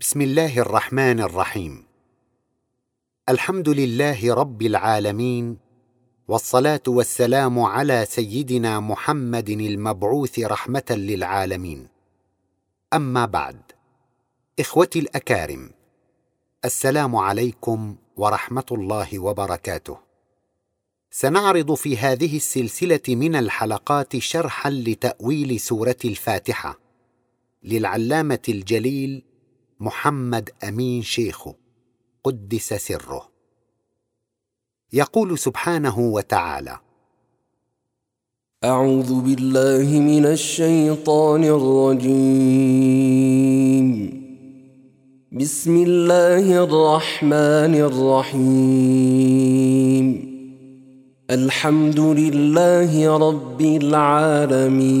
بسم الله الرحمن الرحيم. الحمد لله رب العالمين والصلاة والسلام على سيدنا محمد المبعوث رحمة للعالمين. أما بعد إخوتي الأكارم السلام عليكم ورحمة الله وبركاته. سنعرض في هذه السلسلة من الحلقات شرحا لتأويل سورة الفاتحة للعلامة الجليل محمد أمين شيخه قدس سره. يقول سبحانه وتعالى أعوذ بالله من الشيطان الرجيم. بسم الله الرحمن الرحيم. الحمد لله رب العالمين.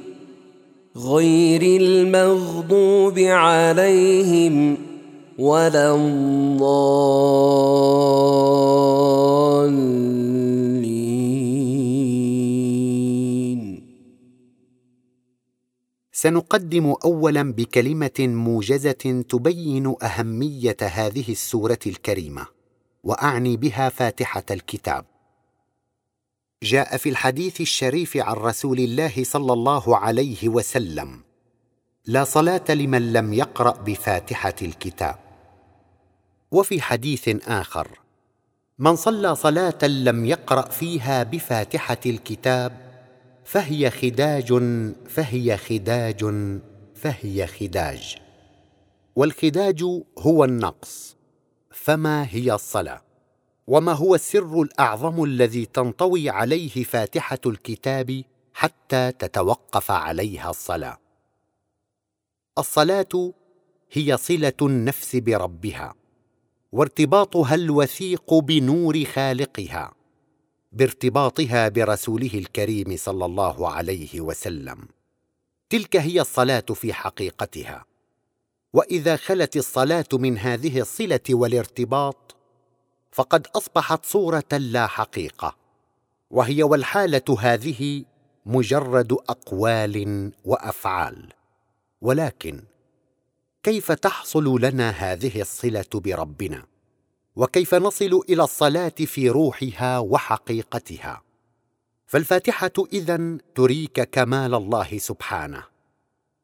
غير المغضوب عليهم ولا الضالين. سنقدم اولا بكلمة موجزة تبين أهمية هذه السورة الكريمة وأعني بها فاتحة الكتاب. جاء في الحديث الشريف عن رسول الله صلى الله عليه وسلم لا صلاة لمن لم يقرأ بفاتحة الكتاب. وفي حديث آخر من صلى صلاة لم يقرأ فيها بفاتحة الكتاب فهي خداج فهي خداج فهي خداج. والخداج هو النقص فما هي الصلاة؟ وما هو السر الأعظم الذي تنطوي عليه فاتحة الكتاب حتى تتوقف عليها الصلاة؟ الصلاة هي صلة النفس بربها وارتباطها الوثيق بنور خالقها بارتباطها برسوله الكريم صلى الله عليه وسلم. تلك هي الصلاة في حقيقتها. وإذا خلت الصلاة من هذه الصلة والارتباط فقد أصبحت صورة لا حقيقة وهي والحالة هذه مجرد أقوال وأفعال. ولكن كيف تحصل لنا هذه الصلة بربنا؟ وكيف نصل إلى الصلاة في روحها وحقيقتها؟ فالفاتحة اذن تريك كمال الله سبحانه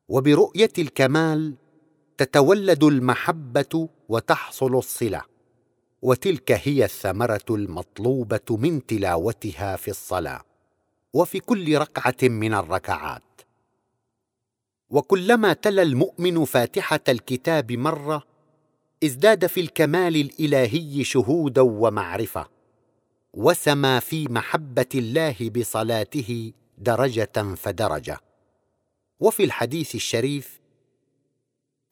وبرؤية الكمال تتولد المحبة وتحصل الصلة. وتلك هي الثمرة المطلوبة من تلاوتها في الصلاة وفي كل ركعة من الركعات. وكلما تلا المؤمن فاتحة الكتاب مرة ازداد في الكمال الإلهي شهودا ومعرفة وسما في محبة الله بصلاته درجة فدرجة. وفي الحديث الشريف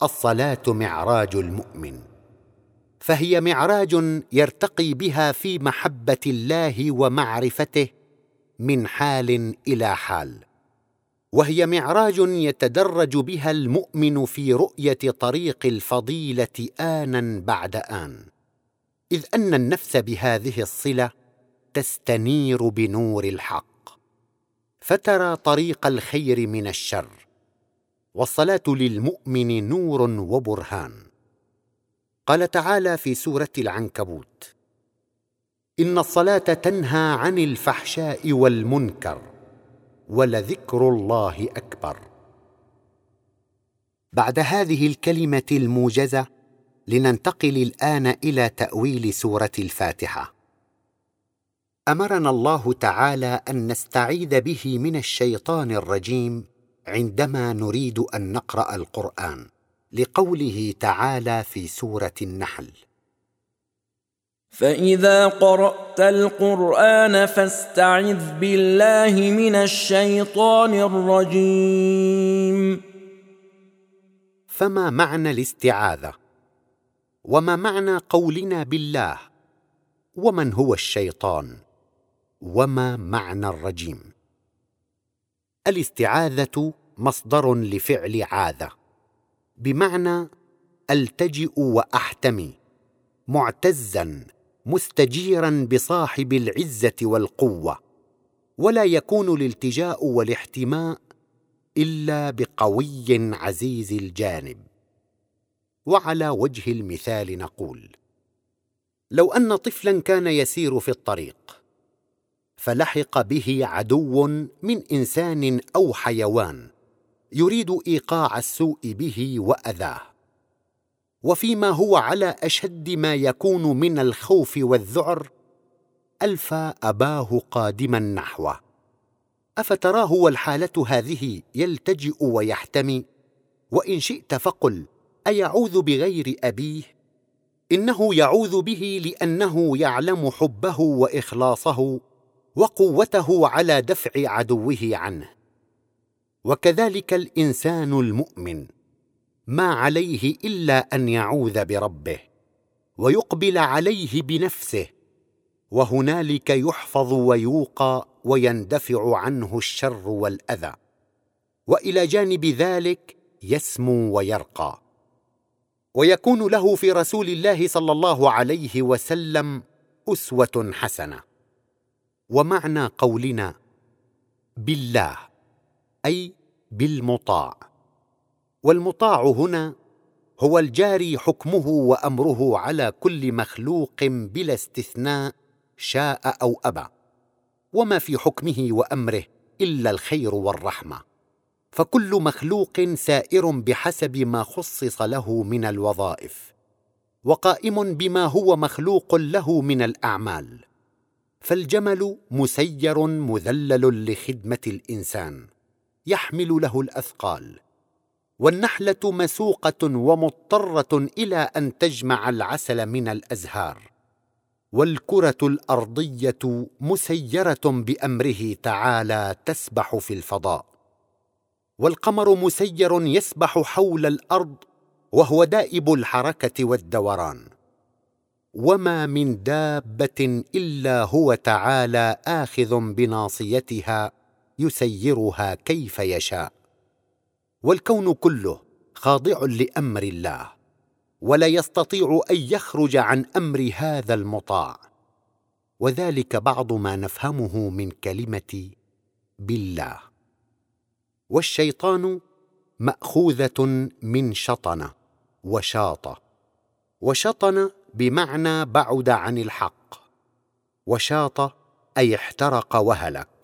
الصلاة معراج المؤمن. فهي معراج يرتقي بها في محبة الله ومعرفته من حال إلى حال. وهي معراج يتدرج بها المؤمن في رؤية طريق الفضيلة آنا بعد آن. إذ أن النفس بهذه الصلة تستنير بنور الحق. فترى طريق الخير من الشر. والصلاة للمؤمن نور وبرهان. قال تعالى في سورة العنكبوت. إن الصلاة تنهى عن الفحشاء والمنكر ولذكر الله أكبر. بعد هذه الكلمة الموجزة لننتقل الآن إلى تأويل سورة الفاتحة. أمرنا الله تعالى أن نستعيذ به من الشيطان الرجيم عندما نريد أن نقرأ القرآن. لقوله تعالى في سورة النحل. فإذا قرأت القرآن فاستعذ بالله من الشيطان الرجيم. فما معنى الاستعاذة؟ وما معنى قولنا بالله؟ ومن هو الشيطان؟ وما معنى الرجيم؟ الاستعاذة مصدر لفعل عاذة. بمعنى ألتجئ وأحتمي معتزا مستجيرا بصاحب العزة والقوة ولا يكون الالتجاء والاحتماء إلا بقوي عزيز الجانب. وعلى وجه المثال نقول لو أن طفلا كان يسير في الطريق فلحق به عدو من إنسان أو حيوان يريد إيقاع السوء به وأذاه. وفيما هو على أشد ما يكون من الخوف والذعر الفى أباه قادما نحوه. أفتراه والحالة هذه يلتجئ ويحتمي وإن شئت فقل أيعوذ بغير أبيه؟ إنه يعوذ به لأنه يعلم حبه وإخلاصه وقوته على دفع عدوه عنه. وكذلك الإنسان المؤمن ما عليه إلا أن يعوذ بربه ويقبل عليه بنفسه وهنالك يحفظ ويوقى ويندفع عنه الشر والأذى وإلى جانب ذلك يسمو ويرقى. ويكون له في رسول الله صلى الله عليه وسلم أسوة حسنة. ومعنى قولنا بالله. أي بالمطاع. والمطاع هنا هو الجاري حكمه وأمره على كل مخلوق بلا استثناء شاء أو أبى. وما في حكمه وأمره إلا الخير والرحمة. فكل مخلوق سائر بحسب ما خصص له من الوظائف. وقائم بما هو مخلوق له من الأعمال. فالجمل مسير مذلل لخدمة الإنسان. يحمل له الأثقال. والنحلة مسوقة ومضطرة إلى أن تجمع العسل من الأزهار. والكرة الأرضية مسيرة بأمره تعالى تسبح في الفضاء. والقمر مسير يسبح حول الأرض وهو دائب الحركة والدوران. وما من دابة إلا هو تعالى آخذ بناصيتها يسيرها كيف يشاء. والكون كله خاضع لأمر الله ولا يستطيع أن يخرج عن أمر هذا المطاع. وذلك بعض ما نفهمه من كلمة بالله. والشيطان مأخوذة من شطن وشاط وشطن بمعنى بعد عن الحق وشاط أي احترق وهلك.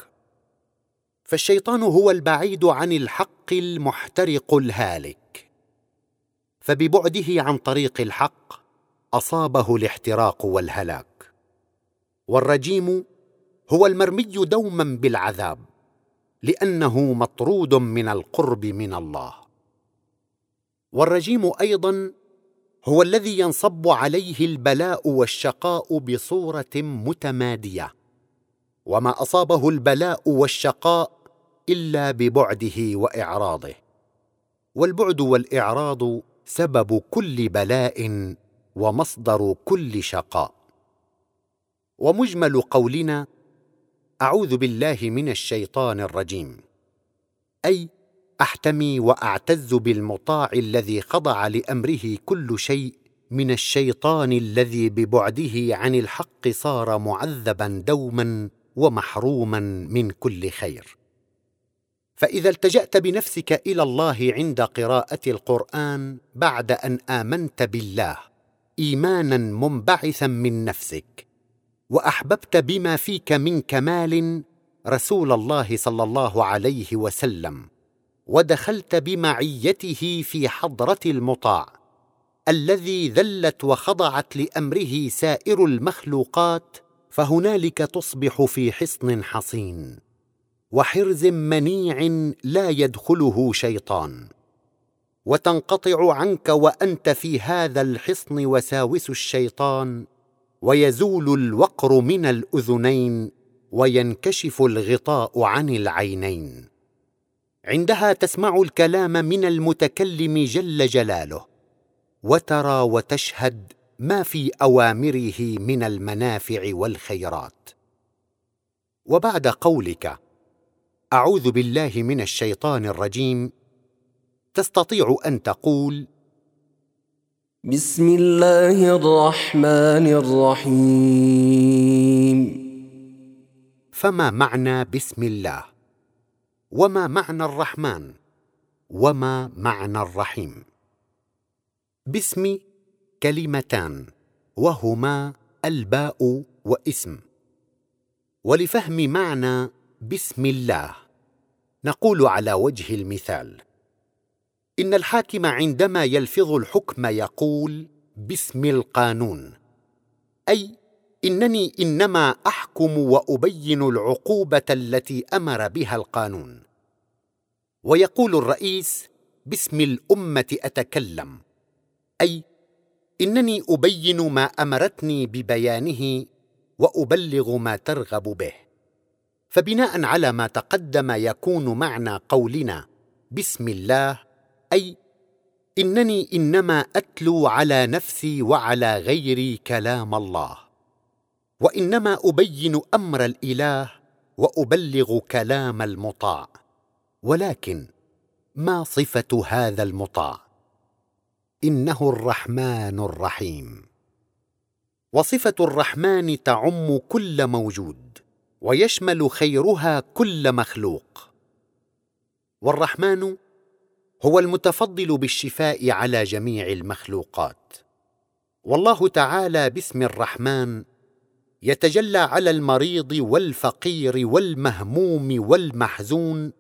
فالشيطان هو البعيد عن الحق المحترق الهالك. فببعده عن طريق الحق أصابه الاحتراق والهلاك. والرجيم هو المرمي دوما بالعذاب لأنه مطرود من القرب من الله. والرجيم أيضا هو الذي ينصب عليه البلاء والشقاء بصورة متمادية. وما أصابه البلاء والشقاء إلا ببعده وإعراضه. والبعد والإعراض سبب كل بلاء ومصدر كل شقاء. ومجمل قولنا أعوذ بالله من الشيطان الرجيم. أي أحتمي وأعتز بالمطاع الذي خضع لأمره كل شيء من الشيطان الذي ببعده عن الحق صار معذبا دوما ومحروما من كل خير. فإذا التجأت بنفسك إلى الله عند قراءة القرآن بعد أن آمنت بالله إيمانا منبعثا من نفسك وأحببت بما فيك من كمال رسول الله صلى الله عليه وسلم ودخلت بمعيته في حضرة المطاع الذي ذلت وخضعت لأمره سائر المخلوقات فهنالك تصبح في حصن حصين. وحرز منيع لا يدخله شيطان. وتنقطع عنك وأنت في هذا الحصن وساوس الشيطان ويزول الوقر من الأذنين وينكشف الغطاء عن العينين. عندها تسمع الكلام من المتكلم جل جلاله وترى وتشهد ما في أوامره من المنافع والخيرات. وبعد قولك أعوذ بالله من الشيطان الرجيم. تستطيع أن تقول بسم الله الرحمن الرحيم. فما معنى بسم الله؟ وما معنى الرحمن؟ وما معنى الرحيم؟ باسم كلمتان وهما الباء واسم. ولفهم معنى بسم الله. نقول على وجه المثال. إن الحاكم عندما يلفظ الحكم يقول باسم القانون أي إنني إنما أحكم وأبين العقوبة التي أمر بها القانون. ويقول الرئيس باسم الأمة أتكلم أي إنني أبين ما أمرتني ببيانه وأبلغ ما ترغب به. فبناء على ما تقدم يكون معنى قولنا بسم الله أي إنني إنما أتلو على نفسي وعلى غيري كلام الله وإنما أبين أمر الإله وأبلغ كلام المطاع ولكن ما صفة هذا المطاع؟ إنه الرحمن الرحيم وصفة الرحمن تعم كل موجود ويشمل خيرها كل مخلوق. والرحمن هو المتفضل بالشفاء على جميع المخلوقات. والله تعالى باسم الرحمن يتجلى على المريض والفقير والمهموم والمحزون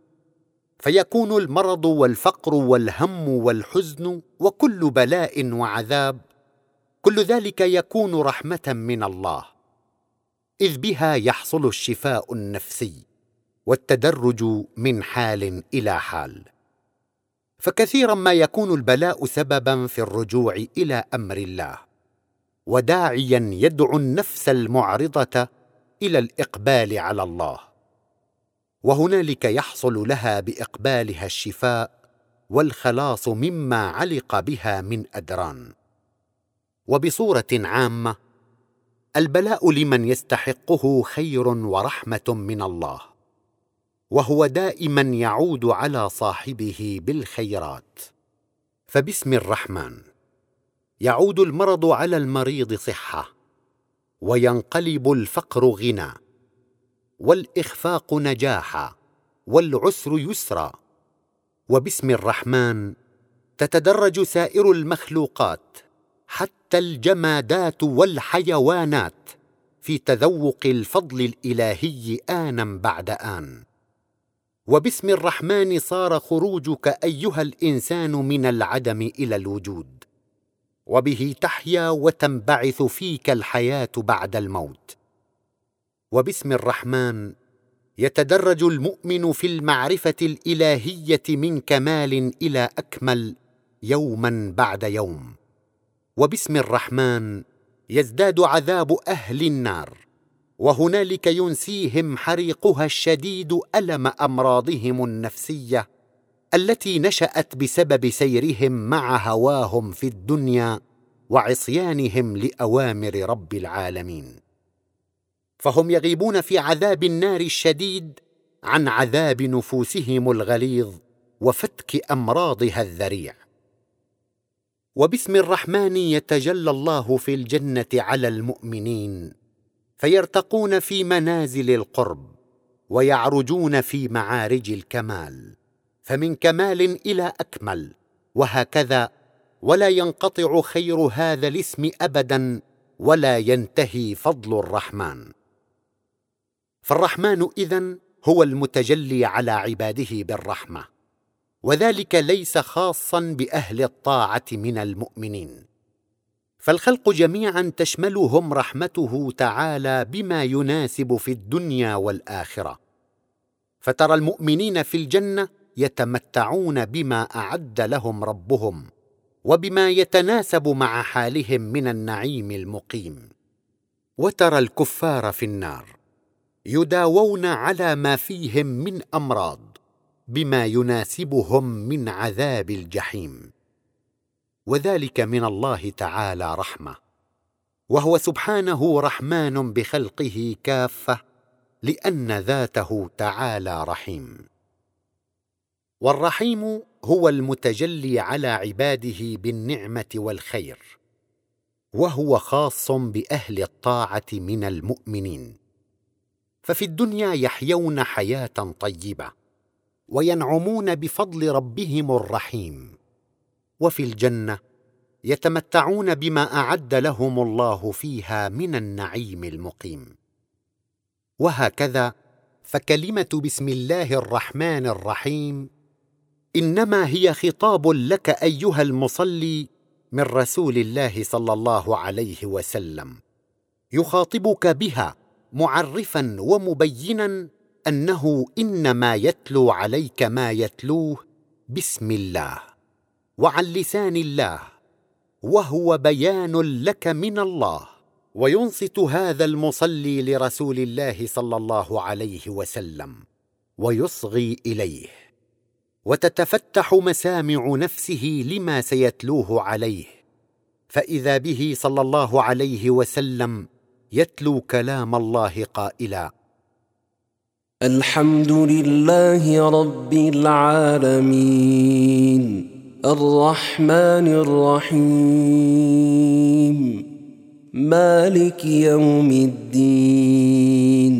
فيكون المرض والفقر والهم والحزن وكل بلاء وعذاب كل ذلك يكون رحمة من الله. إذ بها يحصل الشفاء النفسي والتدرج من حال إلى حال. فكثيرا ما يكون البلاء سببا في الرجوع إلى أمر الله وداعيا يدعو النفس المعرضة إلى الإقبال على الله. وهنالك يحصل لها بإقبالها الشفاء والخلاص مما علق بها من أدران. وبصورة عامة البلاء لمن يستحقه خير ورحمة من الله وهو دائما يعود على صاحبه بالخيرات. فباسم الرحمن يعود المرض على المريض صحة وينقلب الفقر غنى والإخفاق نجاحا والعسر يسرا. وباسم الرحمن تتدرج سائر المخلوقات حتى الجمادات والحيوانات في تذوق الفضل الإلهي أنا بعد آن. وباسم الرحمن صار خروجك أيها الإنسان من العدم إلى الوجود. وبه تحيا وتنبعث فيك الحياة بعد الموت. وباسم الرحمن يتدرج المؤمن في المعرفة الإلهية من كمال إلى أكمل يوما بعد يوم. وباسم الرحمن يزداد عذاب أهل النار وهنالك ينسيهم حريقها الشديد ألم أمراضهم النفسية التي نشأت بسبب سيرهم مع هواهم في الدنيا وعصيانهم لأوامر رب العالمين. فهم يغيبون في عذاب النار الشديد عن عذاب نفوسهم الغليظ وفتك أمراضها الذريع. وباسم الرحمن يتجلى الله في الجنة على المؤمنين فيرتقون في منازل القرب ويعرجون في معارج الكمال فمن كمال إلى أكمل وهكذا ولا ينقطع خير هذا الاسم ابدا ولا ينتهي فضل الرحمن. فالرحمن إذن هو المتجلي على عباده بالرحمة. وذلك ليس خاصا بأهل الطاعة من المؤمنين. فالخلق جميعا تشملهم رحمته تعالى بما يناسب في الدنيا والآخرة. فترى المؤمنين في الجنة يتمتعون بما أعد لهم ربهم وبما يتناسب مع حالهم من النعيم المقيم. وترى الكفار في النار يداوون على ما فيهم من أمراض بما يناسبهم من عذاب الجحيم. وذلك من الله تعالى رحمة. وهو سبحانه رحمن بخلقه كافة لأن ذاته تعالى رحيم. والرحيم هو المتجلي على عباده بالنعمة والخير. وهو خاص بأهل الطاعة من المؤمنين. ففي الدنيا يحيون حياة طيبة. وينعمون بفضل ربهم الرحيم. وفي الجنة يتمتعون بما أعد لهم الله فيها من النعيم المقيم. وهكذا فكلمة بسم الله الرحمن الرحيم إنما هي خطاب لك أيها المصلي من رسول الله صلى الله عليه وسلم يخاطبك بها معرفا ومبينا أنه إنما يتلو عليك ما يتلوه بسم الله وعن لسان الله وهو بيان لك من الله وينصت هذا المصلي لرسول الله صلى الله عليه وسلم ويصغي إليه وتتفتح مسامع نفسه لما سيتلوه عليه فإذا به صلى الله عليه وسلم يتلو كلام الله قائلا الحمد لله رب العالمين الرحمن الرحيم مالك يوم الدين.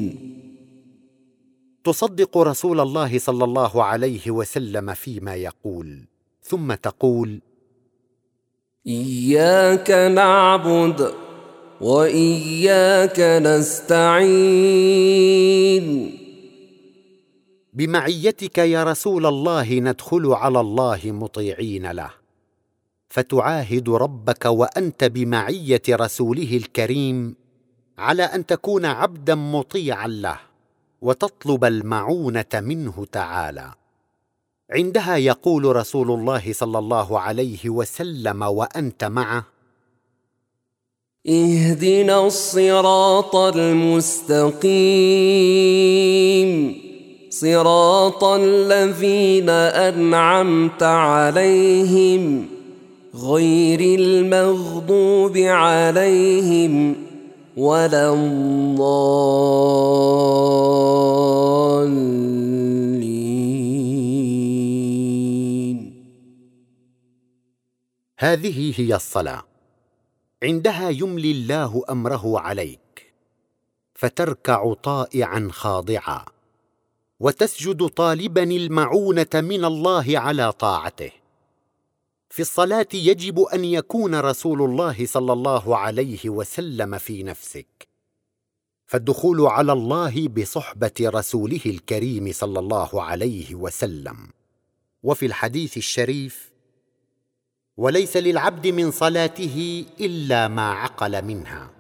تصدق رسول الله صلى الله عليه وسلم فيما يقول ثم تقول إياك نعبد وإياك نستعين. بمعيتك يا رسول الله ندخل على الله مطيعين له. فتعاهد ربك وأنت بمعية رسوله الكريم على أن تكون عبدا مطيعا له وتطلب المعونة منه تعالى. عندها يقول رسول الله صلى الله عليه وسلم وأنت معه اهدنا الصراط المستقيم. صراط الذين أنعمت عليهم غير المغضوب عليهم ولا الضالين. هذه هي الصلاة. عندها يملي الله أمره عليك. فتركع طائعا خاضعا. وتسجد طالبا المعونة من الله على طاعته. في الصلاة يجب أن يكون رسول الله صلى الله عليه وسلم في نفسك. فالدخول على الله بصحبة رسوله الكريم صلى الله عليه وسلم. وفي الحديث الشريف وليس للعبد من صلاته إلا ما عقل منها.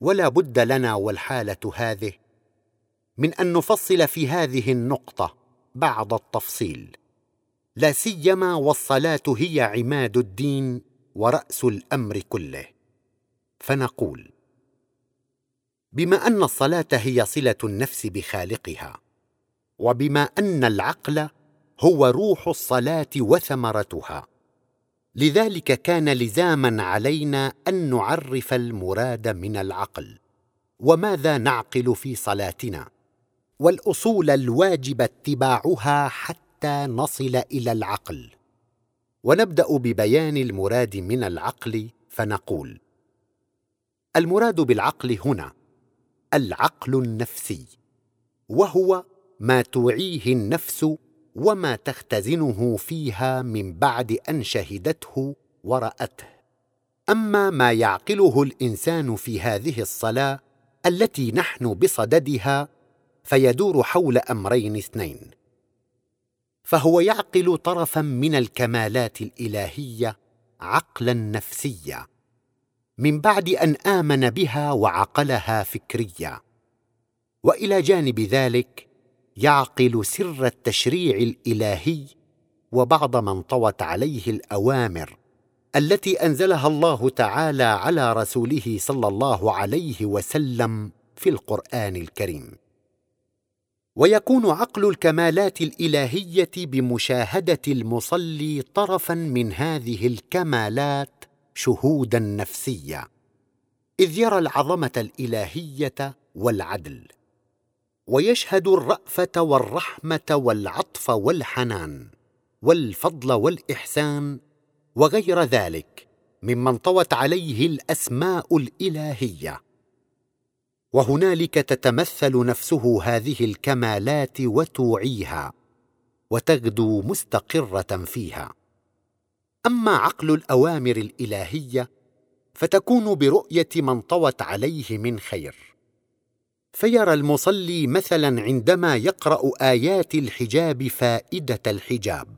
ولا بد لنا والحالة هذه من أن نفصل في هذه النقطة بعض التفصيل. لا سيما والصلاة هي عماد الدين ورأس الأمر كله. فنقول بما أن الصلاة هي صلة النفس بخالقها وبما أن العقل هو روح الصلاة وثمرتها لذلك كان لزاما علينا أن نعرف المراد من العقل وماذا نعقل في صلاتنا. والأصول الواجب اتباعها حتى نصل إلى العقل. ونبدأ ببيان المراد من العقل فنقول المراد بالعقل هنا العقل النفسي وهو ما توعيه النفس وما تختزنه فيها من بعد أن شهدته ورأته. أما ما يعقله الإنسان في هذه الصلاة التي نحن بصددها فيدور حول أمرين اثنين. فهو يعقل طرفا من الكمالات الإلهية عقلا نفسيا من بعد أن آمن بها وعقلها فكريا. وإلى جانب ذلك يعقل سر التشريع الإلهي وبعض ما انطوت عليه الأوامر التي أنزلها الله تعالى على رسوله صلى الله عليه وسلم في القرآن الكريم. ويكون عقل الكمالات الإلهية بمشاهدة المصلي طرفا من هذه الكمالات شهودا نفسيه إذ يرى العظمة الإلهية والعدل ويشهد الرأفة والرحمة والعطف والحنان والفضل والإحسان وغير ذلك ممن طوت عليه الأسماء الإلهية. وهنالك تتمثل نفسه هذه الكمالات وتوعيها وتغدو مستقرة فيها. أما عقل الأوامر الإلهية فتكون برؤية من طوت عليه من خير. فيرى المصلي مثلا عندما يقرأ آيات الحجاب فائدة الحجاب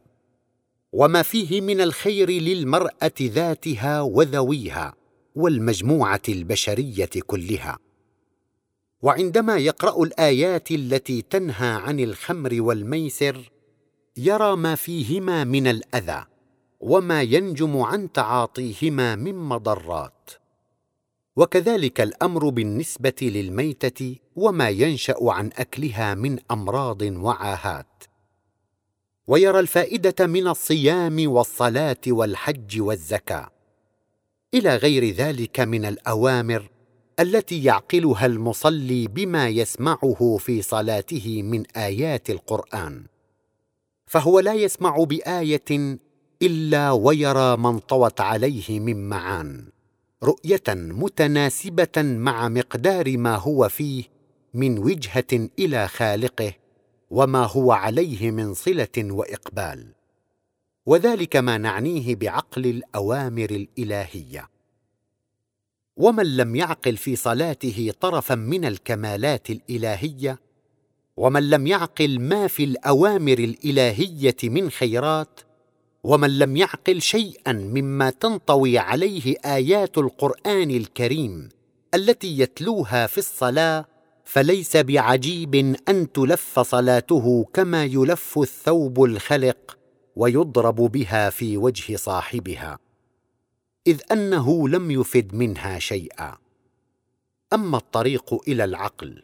وما فيه من الخير للمرأة ذاتها وذويها والمجموعة البشرية كلها. وعندما يقرأ الآيات التي تنهى عن الخمر والميسر يرى ما فيهما من الأذى وما ينجم عن تعاطيهما من مضرات. وكذلك الأمر بالنسبة للميتة وما ينشأ عن أكلها من أمراض وعاهات. ويرى الفائدة من الصيام والصلاة والحج والزكاة. إلى غير ذلك من الأوامر التي يعقلها المصلي بما يسمعه في صلاته من آيات القرآن. فهو لا يسمع بآية إلا ويرى من طوت عليه من معان رؤية متناسبة مع مقدار ما هو فيه من وجهة إلى خالقه وما هو عليه من صلة وإقبال. وذلك ما نعنيه بعقل الأوامر الإلهية. ومن لم يعقل في صلاته طرفا من الكمالات الإلهية ومن لم يعقل ما في الأوامر الإلهية من خيرات ومن لم يعقل شيئا مما تنطوي عليه آيات القرآن الكريم التي يتلوها في الصلاة فليس بعجيب أن تلف صلاته كما يلف الثوب الخلق ويضرب بها في وجه صاحبها. إذ أنه لم يفد منها شيئا. أما الطريق إلى العقل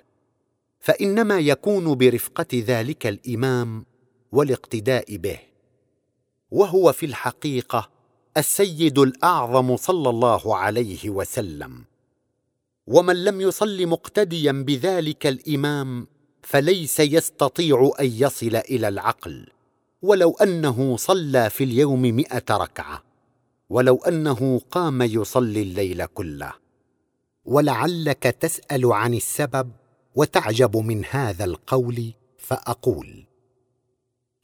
فإنما يكون برفقة ذلك الإمام والاقتداء به وهو في الحقيقة السيد الأعظم صلى الله عليه وسلم. ومن لم يصل مقتديا بذلك الإمام فليس يستطيع أن يصل إلى العقل ولو أنه صلى في اليوم مائه ركعة. ولو أنه قام يصلي الليل كله. ولعلك تسأل عن السبب وتعجب من هذا القول فأقول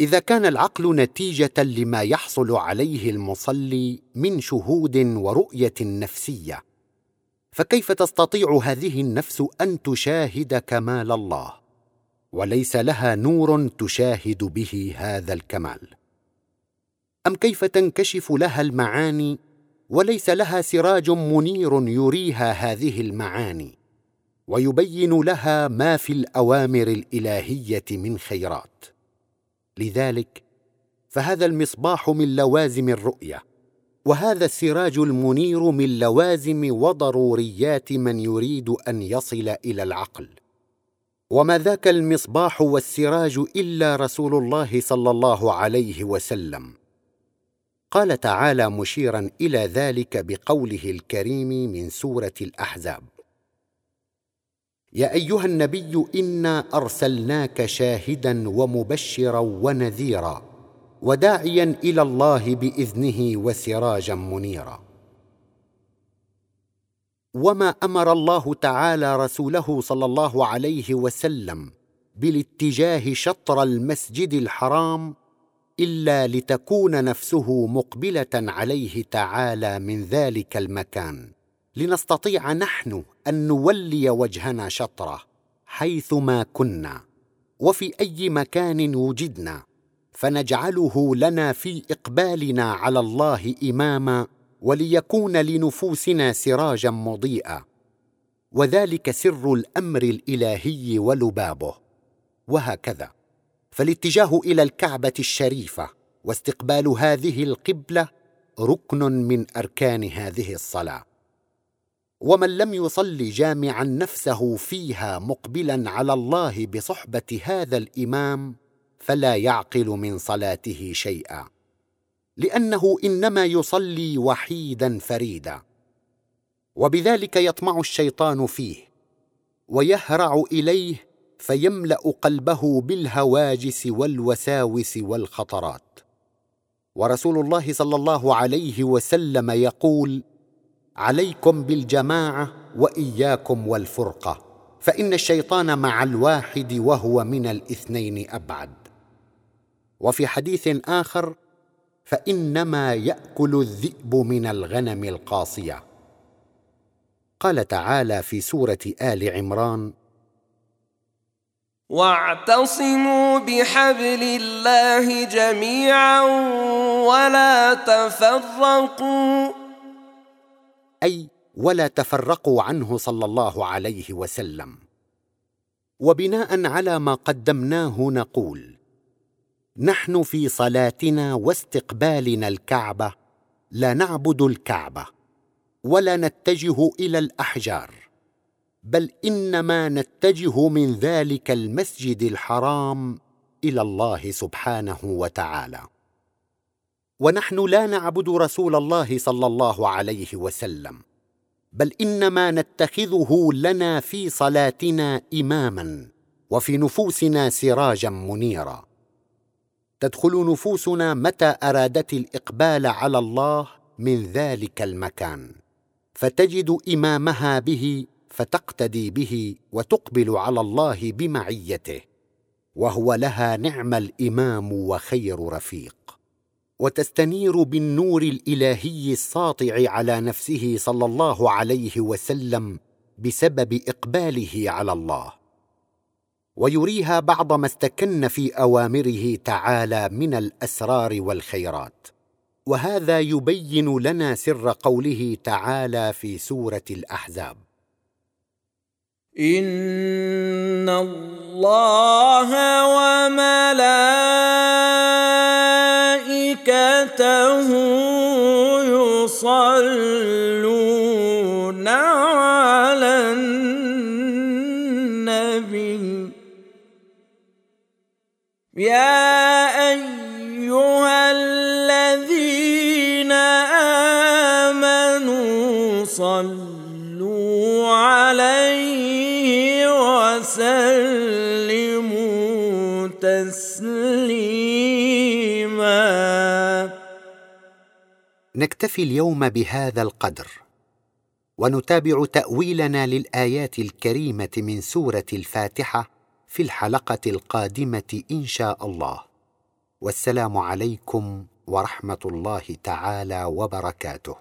إذا كان العقل نتيجة لما يحصل عليه المصلي من شهود ورؤية نفسية فكيف تستطيع هذه النفس أن تشاهد كمال الله؟ وليس لها نور تشاهد به هذا الكمال. أم كيف تنكشف لها المعاني وليس لها سراج منير يريها هذه المعاني ويبين لها ما في الأوامر الإلهية من خيرات. لذلك فهذا المصباح من لوازم الرؤية وهذا السراج المنير من لوازم وضروريات من يريد أن يصل إلى العقل. وما ذاك المصباح والسراج إلا رسول الله صلى الله عليه وسلم. قال تعالى مشيرا إلى ذلك بقوله الكريم من سورة الأحزاب. يا أيها النبي إنا أرسلناك شاهدا ومبشرا ونذيرا وداعيا إلى الله بإذنه وسراجا منيرا. وما أمر الله تعالى رسوله صلى الله عليه وسلم بالاتجاه شطر المسجد الحرام إلا لتكون نفسه مقبلة عليه تعالى من ذلك المكان. لنستطيع نحن أن نولي وجهنا شطره حيثما كنا وفي أي مكان وجدنا فنجعله لنا في إقبالنا على الله إماما وليكون لنفوسنا سراجا مضيئا. وذلك سر الأمر الإلهي ولبابه. وهكذا. فالاتجاه إلى الكعبة الشريفة واستقبال هذه القبلة ركن من أركان هذه الصلاة. ومن لم يصل جامعا نفسه فيها مقبلا على الله بصحبة هذا الإمام فلا يعقل من صلاته شيئا. لأنه إنما يصلي وحيدا فريدا. وبذلك يطمع الشيطان فيه ويهرع إليه فيملأ قلبه بالهواجس والوساوس والخطرات. ورسول الله صلى الله عليه وسلم يقول عليكم بالجماعة وإياكم والفرقة فإن الشيطان مع الواحد وهو من الاثنين أبعد. وفي حديث آخر فإنما يأكل الذئب من الغنم القاصية. قال تعالى في سورة آل عمران واعتصموا بحبل الله جميعا ولا تفرقوا. أي ولا تفرقوا عنه صلى الله عليه وسلم. وبناء على ما قدمناه نقول نحن في صلاتنا واستقبالنا الكعبة لا نعبد الكعبة ولا نتجه إلى الأحجار. بل إنما نتجه من ذلك المسجد الحرام إلى الله سبحانه وتعالى. ونحن لا نعبد رسول الله صلى الله عليه وسلم بل إنما نتخذه لنا في صلاتنا إماما وفي نفوسنا سراجا منيرا. تدخل نفوسنا متى أرادت الإقبال على الله من ذلك المكان فتجد إمامها به فتقتدي به وتقبل على الله بمعيته وهو لها نعم الإمام وخير رفيق. وتستنير بالنور الإلهي الساطع على نفسه صلى الله عليه وسلم بسبب إقباله على الله. ويريها بعض ما استكن في أوامره تعالى من الأسرار والخيرات. وهذا يبين لنا سر قوله تعالى في سورة الأحزاب. ان الله وملائكته يصلون نكتفي اليوم بهذا القدر ونتابع تأويلنا للآيات الكريمة من سورة الفاتحة في الحلقة القادمة إن شاء الله. والسلام عليكم ورحمة الله تعالى وبركاته.